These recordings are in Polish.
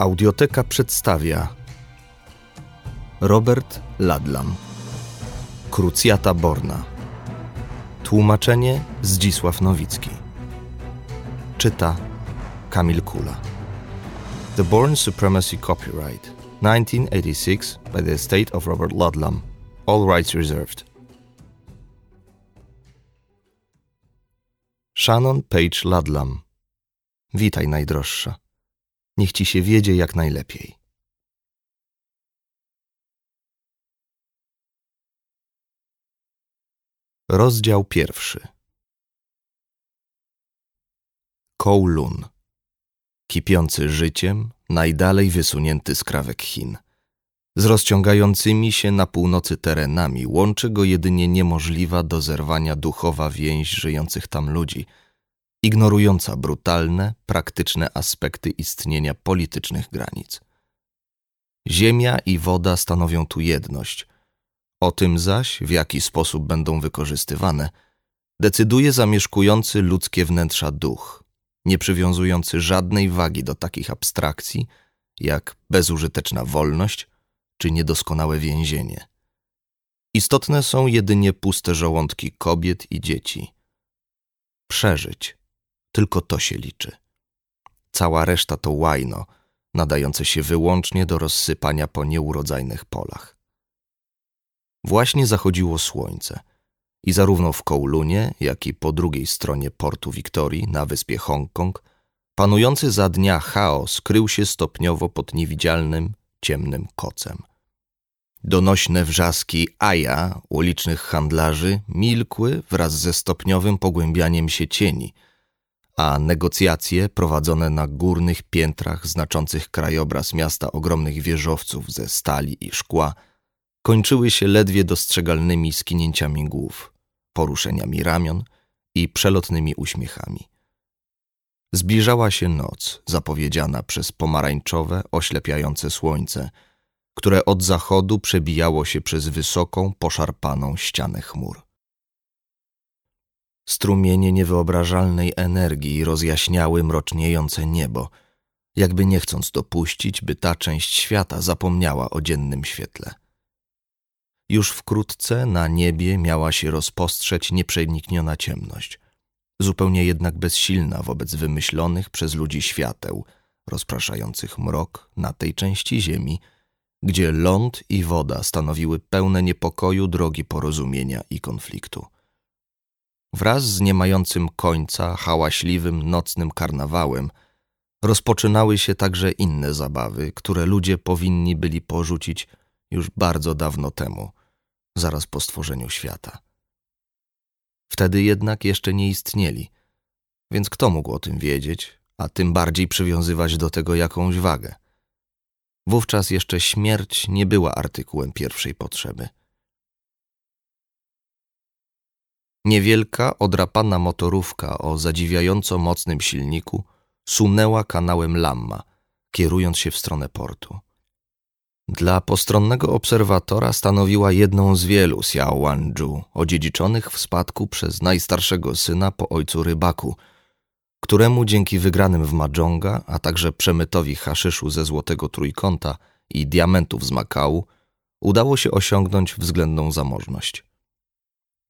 Audioteka przedstawia Robert Ladlam. Krucjata Borna. Tłumaczenie Zdzisław Nowicki. Czyta Kamil Kula. The Born Supremacy Copyright 1986 by the Estate of Robert Ludlam All rights reserved. Shannon Page Ludlam Witaj najdroższa Niech ci się wiedzie jak najlepiej. Rozdział pierwszy. Kowloon. Kipiący życiem, najdalej wysunięty skrawek Chin. Z rozciągającymi się na północy terenami łączy go jedynie niemożliwa do zerwania duchowa więź żyjących tam ludzi – ignorująca brutalne, praktyczne aspekty istnienia politycznych granic. Ziemia i woda stanowią tu jedność. O tym zaś, w jaki sposób będą wykorzystywane, decyduje zamieszkujący ludzkie wnętrza duch, nie przywiązujący żadnej wagi do takich abstrakcji jak bezużyteczna wolność czy niedoskonałe więzienie. Istotne są jedynie puste żołądki kobiet i dzieci. Przeżyć tylko to się liczy. Cała reszta to łajno, nadające się wyłącznie do rozsypania po nieurodzajnych polach. Właśnie zachodziło słońce i zarówno w Koulunie, jak i po drugiej stronie portu Wiktorii na wyspie Hongkong, panujący za dnia chaos krył się stopniowo pod niewidzialnym, ciemnym kocem. Donośne wrzaski Aja, ulicznych handlarzy, milkły wraz ze stopniowym pogłębianiem się cieni – a negocjacje prowadzone na górnych piętrach znaczących krajobraz miasta ogromnych wieżowców ze stali i szkła kończyły się ledwie dostrzegalnymi skinięciami głów, poruszeniami ramion i przelotnymi uśmiechami. Zbliżała się noc, zapowiedziana przez pomarańczowe, oślepiające słońce, które od zachodu przebijało się przez wysoką, poszarpaną ścianę chmur. Strumienie niewyobrażalnej energii rozjaśniały mroczniejące niebo, jakby nie chcąc dopuścić, by ta część świata zapomniała o dziennym świetle. Już wkrótce na niebie miała się rozpostrzeć nieprzenikniona ciemność, zupełnie jednak bezsilna wobec wymyślonych przez ludzi świateł, rozpraszających mrok na tej części ziemi, gdzie ląd i woda stanowiły pełne niepokoju drogi porozumienia i konfliktu. Wraz z niemającym końca hałaśliwym nocnym karnawałem rozpoczynały się także inne zabawy, które ludzie powinni byli porzucić już bardzo dawno temu, zaraz po stworzeniu świata. Wtedy jednak jeszcze nie istnieli, więc kto mógł o tym wiedzieć, a tym bardziej przywiązywać do tego jakąś wagę? Wówczas jeszcze śmierć nie była artykułem pierwszej potrzeby. Niewielka, odrapana motorówka o zadziwiająco mocnym silniku sunęła kanałem Lamma, kierując się w stronę portu. Dla postronnego obserwatora stanowiła jedną z wielu Xiao Wanzhu, odziedziczonych w spadku przez najstarszego syna po ojcu rybaku, któremu dzięki wygranym w Madżonga, a także przemytowi haszyszu ze Złotego Trójkąta i diamentów z Makału, udało się osiągnąć względną zamożność.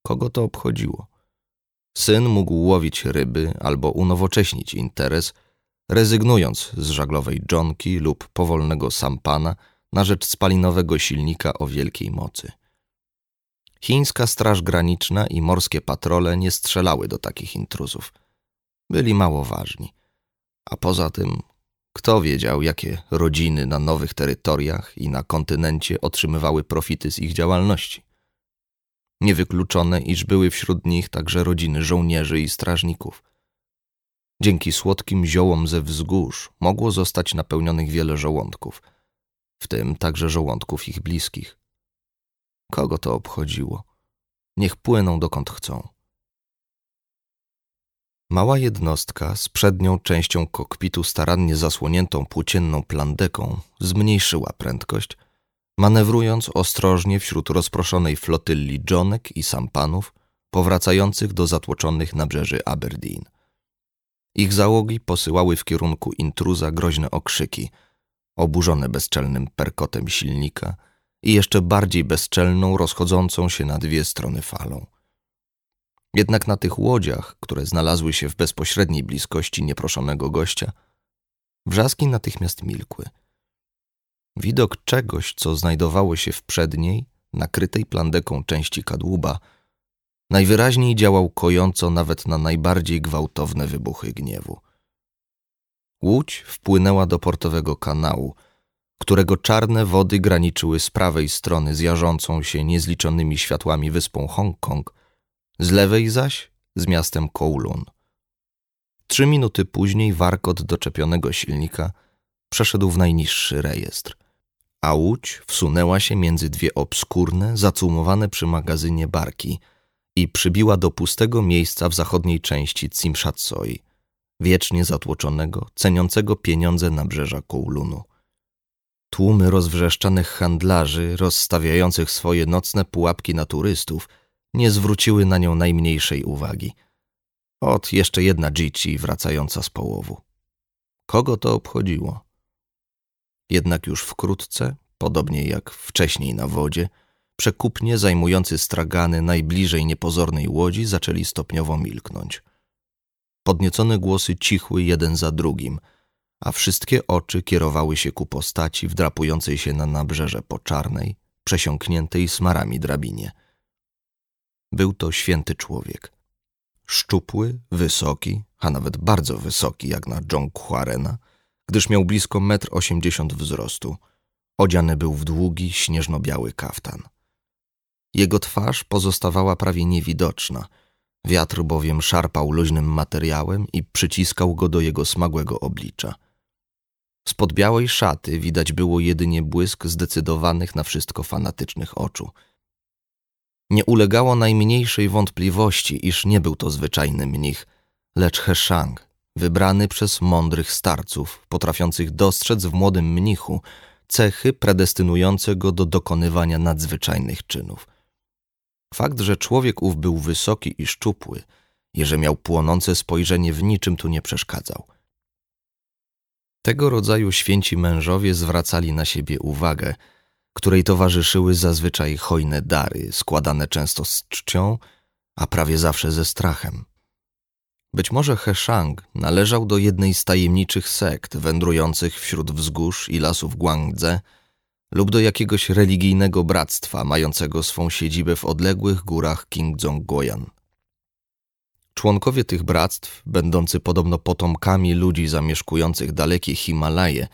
Kogo to obchodziło? Syn mógł łowić ryby albo unowocześnić interes, rezygnując z żaglowej dżonki lub powolnego sampana na rzecz spalinowego silnika o wielkiej mocy. Chińska Straż Graniczna i morskie patrole nie strzelały do takich intruzów. Byli mało ważni. A poza tym, kto wiedział, jakie rodziny na nowych terytoriach i na kontynencie otrzymywały profity z ich działalności? Niewykluczone, iż były wśród nich także rodziny żołnierzy i strażników. Dzięki słodkim ziołom ze wzgórz mogło zostać napełnionych wiele żołądków, w tym także żołądków ich bliskich. Kogo to obchodziło? Niech płyną dokąd chcą. Mała jednostka z przednią częścią kokpitu starannie zasłoniętą płócienną plandeką zmniejszyła prędkość – manewrując ostrożnie wśród rozproszonej flotylli dżonek i sampanów powracających do zatłoczonych nabrzeży Aberdeen. Ich załogi posyłały w kierunku intruza groźne okrzyki, oburzone bezczelnym perkotem silnika i jeszcze bardziej bezczelną, rozchodzącą się na dwie strony falą. Jednak na tych łodziach, które znalazły się w bezpośredniej bliskości nieproszonego gościa, wrzaski natychmiast milkły. Widok czegoś, co znajdowało się w przedniej, nakrytej plandeką części kadłuba, najwyraźniej działał kojąco nawet na najbardziej gwałtowne wybuchy gniewu. Łódź wpłynęła do portowego kanału, którego czarne wody graniczyły z prawej strony z jarzącą się niezliczonymi światłami wyspą Hongkong, z lewej zaś z miastem Kowloon. Trzy minuty później warkot doczepionego silnika przeszedł w najniższy rejestr, a łódź wsunęła się między dwie obskurne, zacumowane przy magazynie barki i przybiła do pustego miejsca w zachodniej części Cimshatsoi, wiecznie zatłoczonego, ceniącego pieniądze nabrzeża Kowloonu. Tłumy rozwrzeszczanych handlarzy, rozstawiających swoje nocne pułapki na turystów, nie zwróciły na nią najmniejszej uwagi. Ot, jeszcze jedna dzieci wracająca z połowu. Kogo to obchodziło? Jednak już wkrótce, podobnie jak wcześniej na wodzie, przekupnie zajmujący stragany najbliżej niepozornej łodzi zaczęli stopniowo milknąć. Podniecone głosy cichły jeden za drugim – a wszystkie oczy kierowały się ku postaci wdrapującej się na nabrzeże po czarnej, przesiąkniętej smarami drabinie. Był to święty człowiek. Szczupły, wysoki, a nawet bardzo wysoki jak na John Quarena, gdyż miał blisko metr osiemdziesiąt wzrostu. Odziany był w długi, śnieżno-biały kaftan. Jego twarz pozostawała prawie niewidoczna, wiatr bowiem szarpał luźnym materiałem i przyciskał go do jego smagłego oblicza – Spod białej szaty widać było jedynie błysk zdecydowanych na wszystko fanatycznych oczu. Nie ulegało najmniejszej wątpliwości, iż nie był to zwyczajny mnich, lecz Heshang, wybrany przez mądrych starców, potrafiących dostrzec w młodym mnichu cechy predestynujące go do dokonywania nadzwyczajnych czynów. Fakt, że człowiek ów był wysoki i szczupły, i że miał płonące spojrzenie w niczym tu nie przeszkadzał – tego rodzaju święci mężowie zwracali na siebie uwagę, której towarzyszyły zazwyczaj hojne dary, składane często z czcią, a prawie zawsze ze strachem. Być może Heshang należał do jednej z tajemniczych sekt wędrujących wśród wzgórz i lasów Guangdze lub do jakiegoś religijnego bractwa mającego swą siedzibę w odległych górach Kingzong-Goyan. Członkowie tych bractw, będący podobno potomkami ludzi zamieszkujących dalekie Himalaje,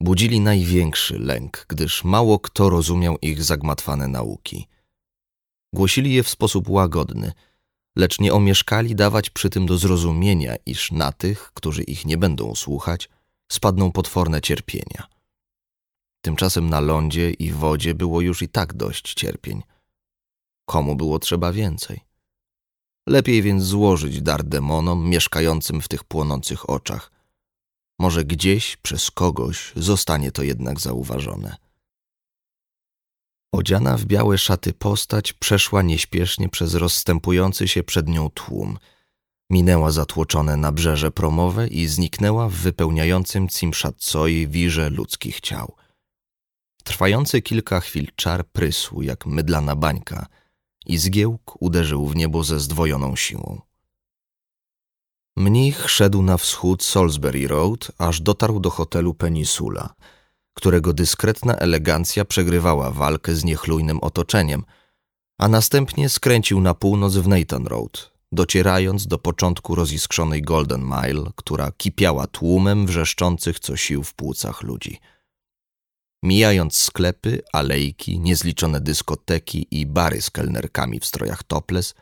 budzili największy lęk, gdyż mało kto rozumiał ich zagmatwane nauki. Głosili je w sposób łagodny, lecz nie omieszkali dawać przy tym do zrozumienia, iż na tych, którzy ich nie będą słuchać, spadną potworne cierpienia. Tymczasem na lądzie i wodzie było już i tak dość cierpień. Komu było trzeba więcej? Lepiej więc złożyć dar demonom mieszkającym w tych płonących oczach. Może gdzieś przez kogoś zostanie to jednak zauważone. Odziana w białe szaty postać przeszła nieśpiesznie przez rozstępujący się przed nią tłum. Minęła zatłoczone nabrzeże promowe i zniknęła w wypełniającym Cimszatsoi wirze ludzkich ciał. Trwający kilka chwil czar prysł jak mydlana bańka – i zgiełk uderzył w niebo ze zdwojoną siłą. Mnich szedł na wschód Salisbury Road, aż dotarł do hotelu Peninsula, którego dyskretna elegancja przegrywała walkę z niechlujnym otoczeniem, a następnie skręcił na północ w Nathan Road, docierając do początku roziskrzonej Golden Mile, która kipiała tłumem wrzeszczących co sił w płucach ludzi – Mijając sklepy, alejki, niezliczone dyskoteki i bary z kelnerkami w strojach topless,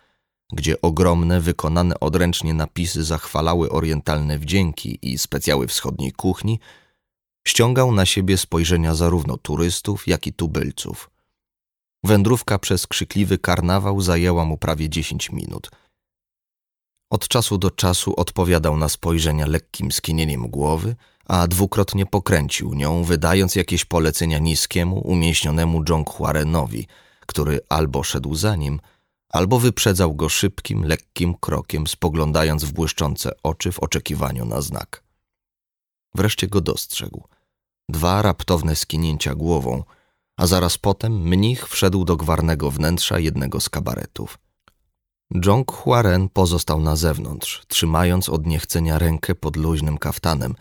gdzie ogromne, wykonane odręcznie napisy zachwalały orientalne wdzięki i specjały wschodniej kuchni, ściągał na siebie spojrzenia zarówno turystów, jak i tubylców. Wędrówka przez krzykliwy karnawał zajęła mu prawie dziesięć minut. Od czasu do czasu odpowiadał na spojrzenia lekkim skinieniem głowy – a dwukrotnie pokręcił nią, wydając jakieś polecenia niskiemu, umieśnionemu Jonghuarenowi, który albo szedł za nim, albo wyprzedzał go szybkim, lekkim krokiem, spoglądając w błyszczące oczy w oczekiwaniu na znak. Wreszcie go dostrzegł. Dwa raptowne skinięcia głową, a zaraz potem mnich wszedł do gwarnego wnętrza jednego z kabaretów. Jong Huaren pozostał na zewnątrz, trzymając od niechcenia rękę pod luźnym kaftanem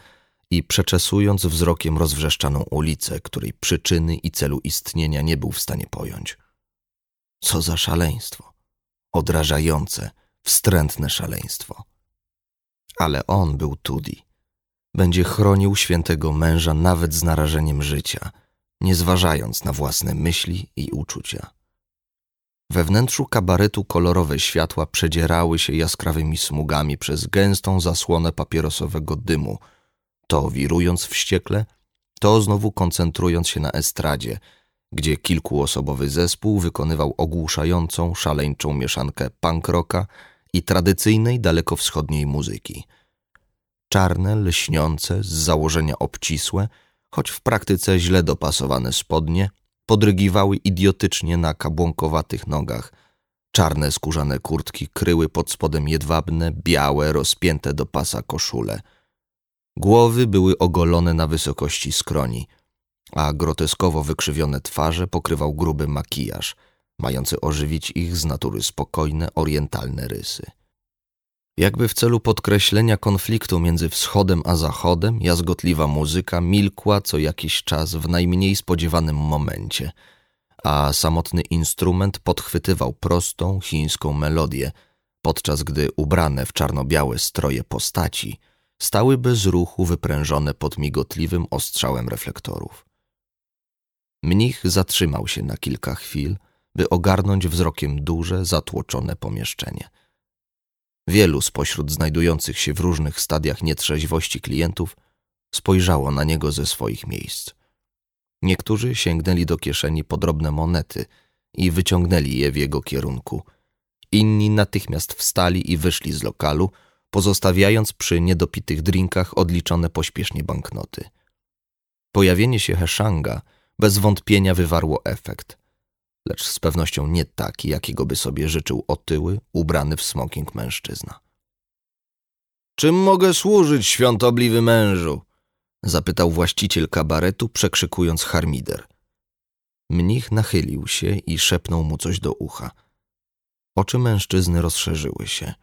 i przeczesując wzrokiem rozwrzeszczaną ulicę, której przyczyny i celu istnienia nie był w stanie pojąć. Co za szaleństwo! Odrażające, wstrętne szaleństwo. Ale on był Tudi. Będzie chronił świętego męża nawet z narażeniem życia, nie zważając na własne myśli i uczucia. We wnętrzu kabaretu kolorowe światła przedzierały się jaskrawymi smugami przez gęstą zasłonę papierosowego dymu, to wirując wściekle, to znowu koncentrując się na estradzie, gdzie kilkuosobowy zespół wykonywał ogłuszającą, szaleńczą mieszankę punk rocka i tradycyjnej dalekowschodniej muzyki. Czarne, lśniące, z założenia obcisłe, choć w praktyce źle dopasowane spodnie, podrygiwały idiotycznie na kabłąkowatych nogach. Czarne skórzane kurtki kryły pod spodem jedwabne, białe, rozpięte do pasa koszule. Głowy były ogolone na wysokości skroni, a groteskowo wykrzywione twarze pokrywał gruby makijaż, mający ożywić ich z natury spokojne, orientalne rysy. Jakby w celu podkreślenia konfliktu między wschodem a zachodem, jazgotliwa muzyka milkła co jakiś czas w najmniej spodziewanym momencie, a samotny instrument podchwytywał prostą chińską melodię, podczas gdy ubrane w czarno-białe stroje postaci stały bez ruchu wyprężone pod migotliwym ostrzałem reflektorów. Mnich zatrzymał się na kilka chwil, by ogarnąć wzrokiem duże, zatłoczone pomieszczenie – Wielu spośród znajdujących się w różnych stadiach nietrzeźwości klientów spojrzało na niego ze swoich miejsc. Niektórzy sięgnęli do kieszeni po drobne monety i wyciągnęli je w jego kierunku. Inni natychmiast wstali i wyszli z lokalu, pozostawiając przy niedopitych drinkach odliczone pośpiesznie banknoty. Pojawienie się Heszanga bez wątpienia wywarło efekt lecz z pewnością nie taki, jakiego by sobie życzył otyły, ubrany w smoking mężczyzna. Czym mogę służyć, świątobliwy mężu? zapytał właściciel kabaretu, przekrzykując harmider. Mnich nachylił się i szepnął mu coś do ucha. Oczy mężczyzny rozszerzyły się.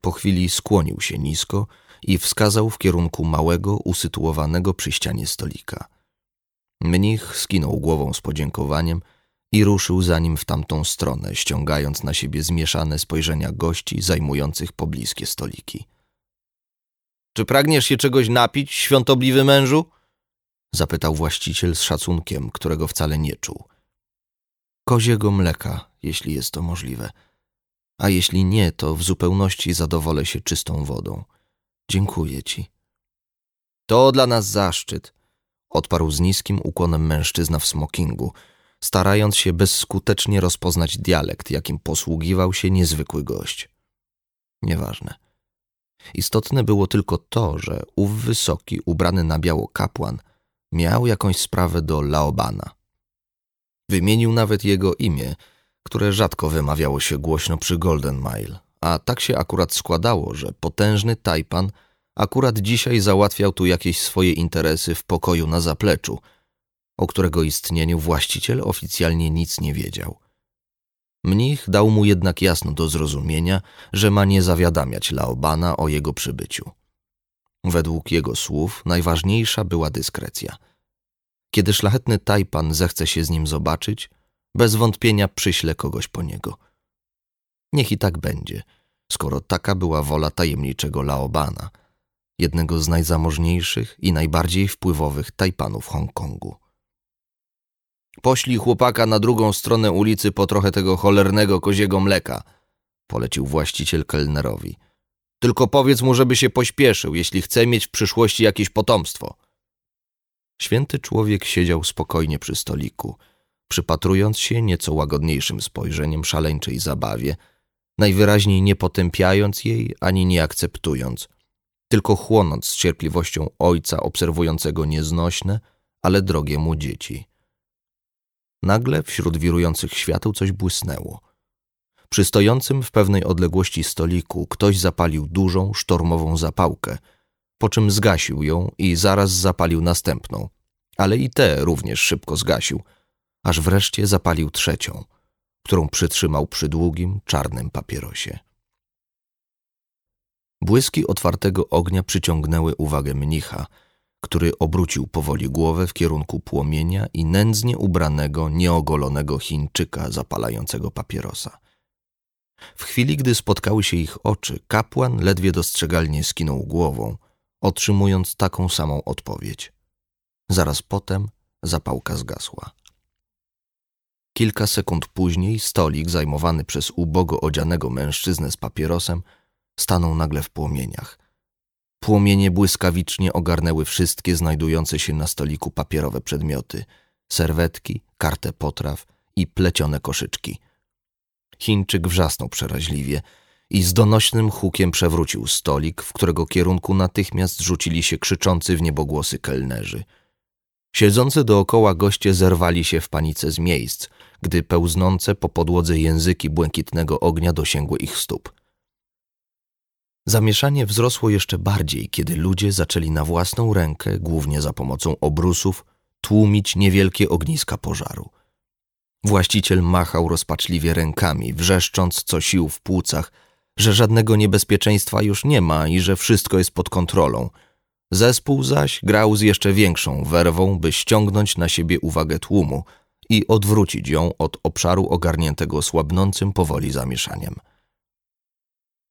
Po chwili skłonił się nisko i wskazał w kierunku małego, usytuowanego przy ścianie stolika. Mnich skinął głową z podziękowaniem i ruszył za nim w tamtą stronę, ściągając na siebie zmieszane spojrzenia gości zajmujących pobliskie stoliki. Czy pragniesz się czegoś napić, świątobliwy mężu? zapytał właściciel z szacunkiem, którego wcale nie czuł. Koziego mleka, jeśli jest to możliwe. A jeśli nie, to w zupełności zadowolę się czystą wodą. Dziękuję ci. To dla nas zaszczyt, odparł z niskim ukłonem mężczyzna w smokingu – starając się bezskutecznie rozpoznać dialekt, jakim posługiwał się niezwykły gość. Nieważne. Istotne było tylko to, że ów wysoki, ubrany na biało kapłan miał jakąś sprawę do Laobana. Wymienił nawet jego imię, które rzadko wymawiało się głośno przy Golden Mile, a tak się akurat składało, że potężny Tajpan akurat dzisiaj załatwiał tu jakieś swoje interesy w pokoju na zapleczu – o którego istnieniu właściciel oficjalnie nic nie wiedział. Mnich dał mu jednak jasno do zrozumienia, że ma nie zawiadamiać Laobana o jego przybyciu. Według jego słów najważniejsza była dyskrecja. Kiedy szlachetny Tajpan zechce się z nim zobaczyć, bez wątpienia przyśle kogoś po niego. Niech i tak będzie, skoro taka była wola tajemniczego Laobana, jednego z najzamożniejszych i najbardziej wpływowych Tajpanów Hongkongu. Poślij chłopaka na drugą stronę ulicy po trochę tego cholernego koziego mleka, polecił właściciel kelnerowi. Tylko powiedz mu, żeby się pośpieszył, jeśli chce mieć w przyszłości jakieś potomstwo. Święty człowiek siedział spokojnie przy stoliku, przypatrując się nieco łagodniejszym spojrzeniem szaleńczej zabawie, najwyraźniej nie potępiając jej ani nie akceptując, tylko chłonąc z cierpliwością ojca obserwującego nieznośne, ale drogie mu dzieci. Nagle wśród wirujących świateł coś błysnęło. Przy stojącym w pewnej odległości stoliku ktoś zapalił dużą, sztormową zapałkę, po czym zgasił ją i zaraz zapalił następną, ale i te również szybko zgasił, aż wreszcie zapalił trzecią, którą przytrzymał przy długim, czarnym papierosie. Błyski otwartego ognia przyciągnęły uwagę mnicha, który obrócił powoli głowę w kierunku płomienia i nędznie ubranego, nieogolonego Chińczyka zapalającego papierosa. W chwili, gdy spotkały się ich oczy, kapłan ledwie dostrzegalnie skinął głową, otrzymując taką samą odpowiedź. Zaraz potem zapałka zgasła. Kilka sekund później stolik zajmowany przez ubogo odzianego mężczyznę z papierosem stanął nagle w płomieniach. Płomienie błyskawicznie ogarnęły wszystkie znajdujące się na stoliku papierowe przedmioty serwetki, kartę potraw i plecione koszyczki. Chińczyk wrzasnął przeraźliwie i z donośnym hukiem przewrócił stolik, w którego kierunku natychmiast rzucili się krzyczący w niebogłosy kelnerzy. Siedzący dookoła goście zerwali się w panice z miejsc, gdy pełznące po podłodze języki błękitnego ognia dosięgły ich stóp. Zamieszanie wzrosło jeszcze bardziej, kiedy ludzie zaczęli na własną rękę, głównie za pomocą obrusów, tłumić niewielkie ogniska pożaru. Właściciel machał rozpaczliwie rękami, wrzeszcząc co sił w płucach, że żadnego niebezpieczeństwa już nie ma i że wszystko jest pod kontrolą. Zespół zaś grał z jeszcze większą werwą, by ściągnąć na siebie uwagę tłumu i odwrócić ją od obszaru ogarniętego słabnącym powoli zamieszaniem.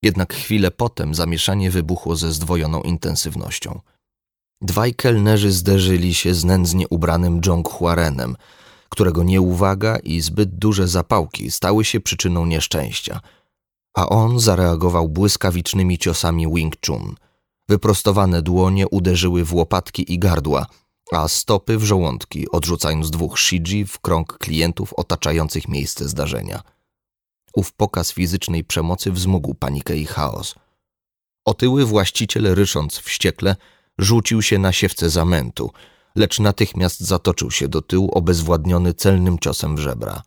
Jednak chwilę potem zamieszanie wybuchło ze zdwojoną intensywnością. Dwaj kelnerzy zderzyli się z nędznie ubranym Jong Huarenem, którego nieuwaga i zbyt duże zapałki stały się przyczyną nieszczęścia, a on zareagował błyskawicznymi ciosami Wing Chun. Wyprostowane dłonie uderzyły w łopatki i gardła, a stopy w żołądki, odrzucając dwóch shiji w krąg klientów otaczających miejsce zdarzenia. Ów pokaz fizycznej przemocy wzmógł panikę i chaos. Otyły właściciel, rysząc wściekle, rzucił się na siewce zamętu, lecz natychmiast zatoczył się do tyłu, obezwładniony celnym ciosem w żebra.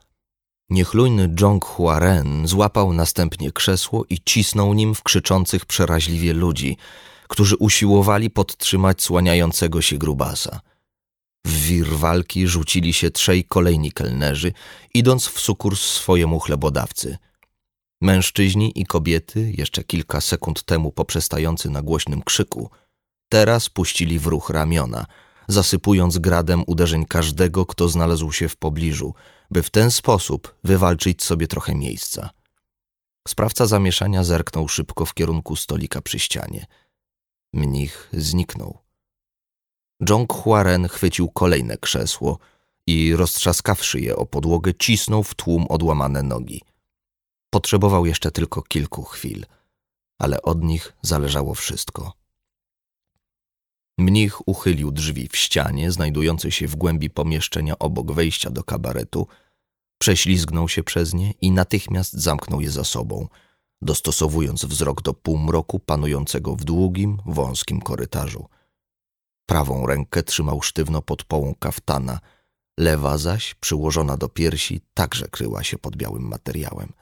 Niechlujny Zhong Huaren złapał następnie krzesło i cisnął nim w krzyczących przeraźliwie ludzi, którzy usiłowali podtrzymać słaniającego się grubasa – w wir walki rzucili się trzej kolejni kelnerzy, idąc w sukurs swojemu chlebodawcy. Mężczyźni i kobiety, jeszcze kilka sekund temu poprzestający na głośnym krzyku, teraz puścili w ruch ramiona, zasypując gradem uderzeń każdego, kto znalazł się w pobliżu, by w ten sposób wywalczyć sobie trochę miejsca. Sprawca zamieszania zerknął szybko w kierunku stolika przy ścianie. Mnich zniknął. Jong Huaren chwycił kolejne krzesło i roztrzaskawszy je o podłogę, cisnął w tłum odłamane nogi. Potrzebował jeszcze tylko kilku chwil, ale od nich zależało wszystko. Mnich uchylił drzwi w ścianie, znajdującej się w głębi pomieszczenia obok wejścia do kabaretu, prześlizgnął się przez nie i natychmiast zamknął je za sobą, dostosowując wzrok do półmroku panującego w długim, wąskim korytarzu. Prawą rękę trzymał sztywno pod połą kaftana, lewa zaś, przyłożona do piersi, także kryła się pod białym materiałem.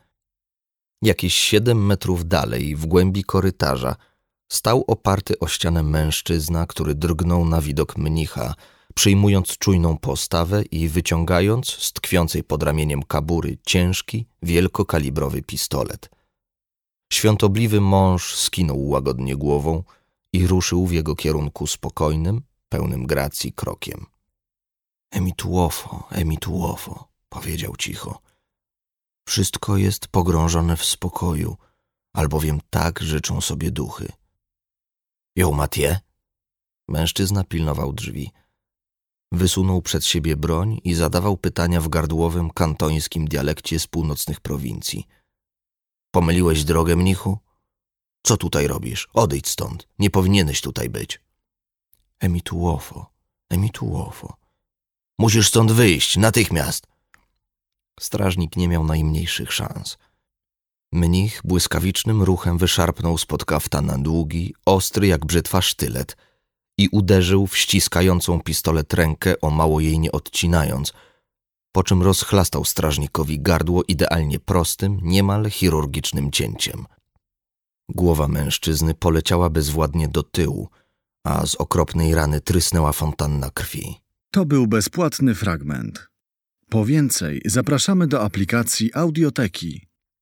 Jakieś siedem metrów dalej, w głębi korytarza, stał oparty o ścianę mężczyzna, który drgnął na widok mnicha, przyjmując czujną postawę i wyciągając z tkwiącej pod ramieniem kabury ciężki, wielkokalibrowy pistolet. Świątobliwy mąż skinął łagodnie głową – i ruszył w jego kierunku spokojnym, pełnym gracji krokiem. Emituofo, emituofo, powiedział cicho. Wszystko jest pogrążone w spokoju, albowiem tak życzą sobie duchy. Ją Matie? Mężczyzna pilnował drzwi. Wysunął przed siebie broń i zadawał pytania w gardłowym, kantońskim dialekcie z północnych prowincji. Pomyliłeś drogę, mnichu? Co tutaj robisz? Odejdź stąd. Nie powinieneś tutaj być. Emituofo, emituofo. Musisz stąd wyjść, natychmiast. Strażnik nie miał najmniejszych szans. Mnich błyskawicznym ruchem wyszarpnął spod kaftana długi, ostry jak brzytwa sztylet i uderzył w ściskającą pistolet rękę, o mało jej nie odcinając, po czym rozchlastał strażnikowi gardło idealnie prostym, niemal chirurgicznym cięciem. Głowa mężczyzny poleciała bezwładnie do tyłu, a z okropnej rany trysnęła fontanna krwi. To był bezpłatny fragment. Po więcej zapraszamy do aplikacji Audioteki.